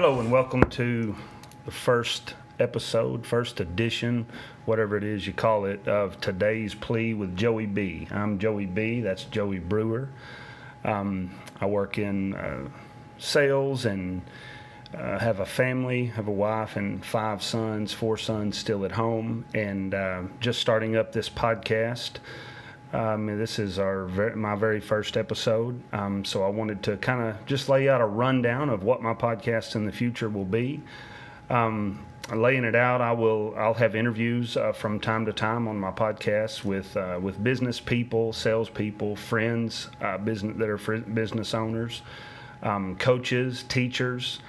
Hello and welcome to the first episode, first edition, whatever it is you call it, of today's plea with Joey B. I'm Joey B. That's Joey Brewer. Um, I work in uh, sales and uh, have a family, have a wife and five sons, four sons still at home, and uh, just starting up this podcast. Um, this is our my very first episode, um, so I wanted to kind of just lay out a rundown of what my podcast in the future will be. Um, laying it out, I will I'll have interviews uh, from time to time on my podcast with uh, with business people, salespeople, friends, uh, business that are business owners, um, coaches, teachers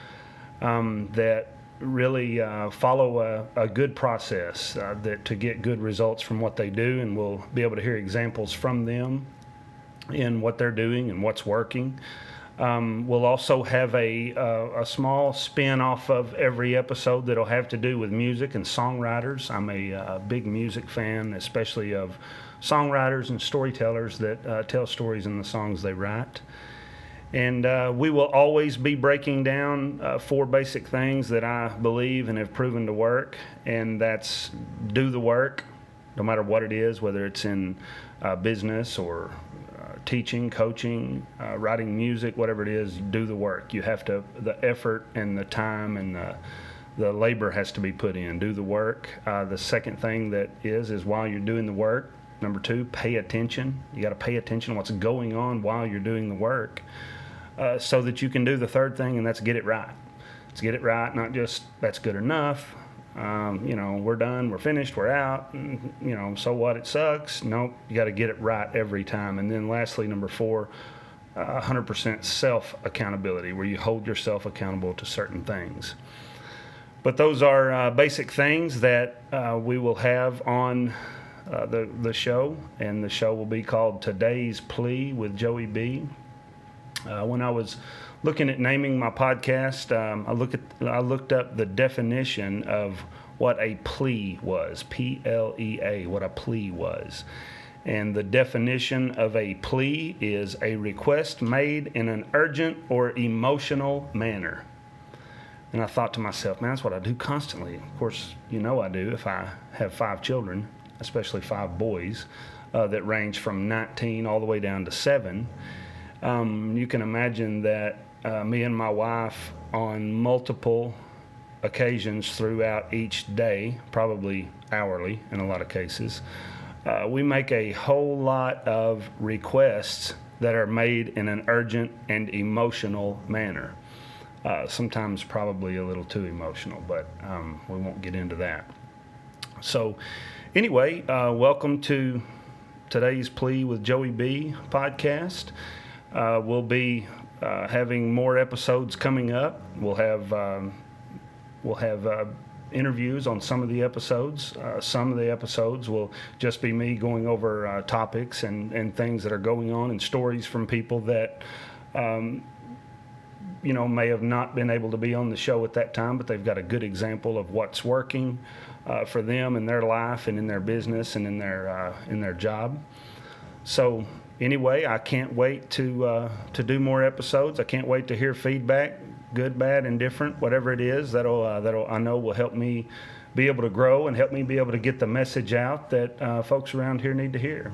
um, that really uh, follow a, a, good process uh, that to get good results from what they do, and we'll be able to hear examples from them in what they're doing and what's working. Um, we'll also have a, uh, a small spin off of every episode that'll have to do with music and songwriters. I'm a, uh, big music fan, especially of songwriters and storytellers that uh, tell stories in the songs they write. And uh, we will always be breaking down uh, four basic things that I believe and have proven to work, and that's do the work, no matter what it is, whether it's in uh, business or uh, teaching, coaching, uh, writing music, whatever it is, do the work. You have to, the effort and the time and the the labor has to be put in. Do the work. Uh, the second thing that is is while you're doing the work. Number two, pay attention. You got to pay attention to what's going on while you're doing the work. Uh, so that you can do the third thing, and that's get it right. Let's get it right, not just that's good enough. Um, you know, we're done, we're finished, we're out. You know, so what? It sucks. Nope, you got to get it right every time. And then lastly, number four, uh, 100% self accountability, where you hold yourself accountable to certain things. But those are uh, basic things that uh, we will have on uh, the, the show, and the show will be called Today's Plea with Joey B. Uh, when I was looking at naming my podcast, um, I look at I looked up the definition of what a plea was. P L E A. What a plea was. And the definition of a plea is a request made in an urgent or emotional manner. And I thought to myself, man, that's what I do constantly. Of course, you know I do if I have five children, especially five boys uh, that range from 19 all the way down to seven. Um, you can imagine that uh, me and my wife, on multiple occasions throughout each day, probably hourly in a lot of cases, uh, we make a whole lot of requests that are made in an urgent and emotional manner. Uh, sometimes probably a little too emotional, but um, we won't get into that. So, anyway, uh, welcome to today's Plea with Joey B podcast. Uh, we'll be uh, having more episodes coming up. We'll have um, we'll have uh, interviews on some of the episodes. Uh, some of the episodes will just be me going over uh, topics and, and things that are going on and stories from people that. Um, you know, may have not been able to be on the show at that time, but they've got a good example of what's working uh, for them in their life and in their business and in their in their job. So anyway, I can't wait to uh, to do more episodes. I can't wait to hear feedback, good, bad, indifferent, whatever it is. That'll uh, that'll I know will help me be able to grow and help me be able to get the message out that uh, folks around here need to hear.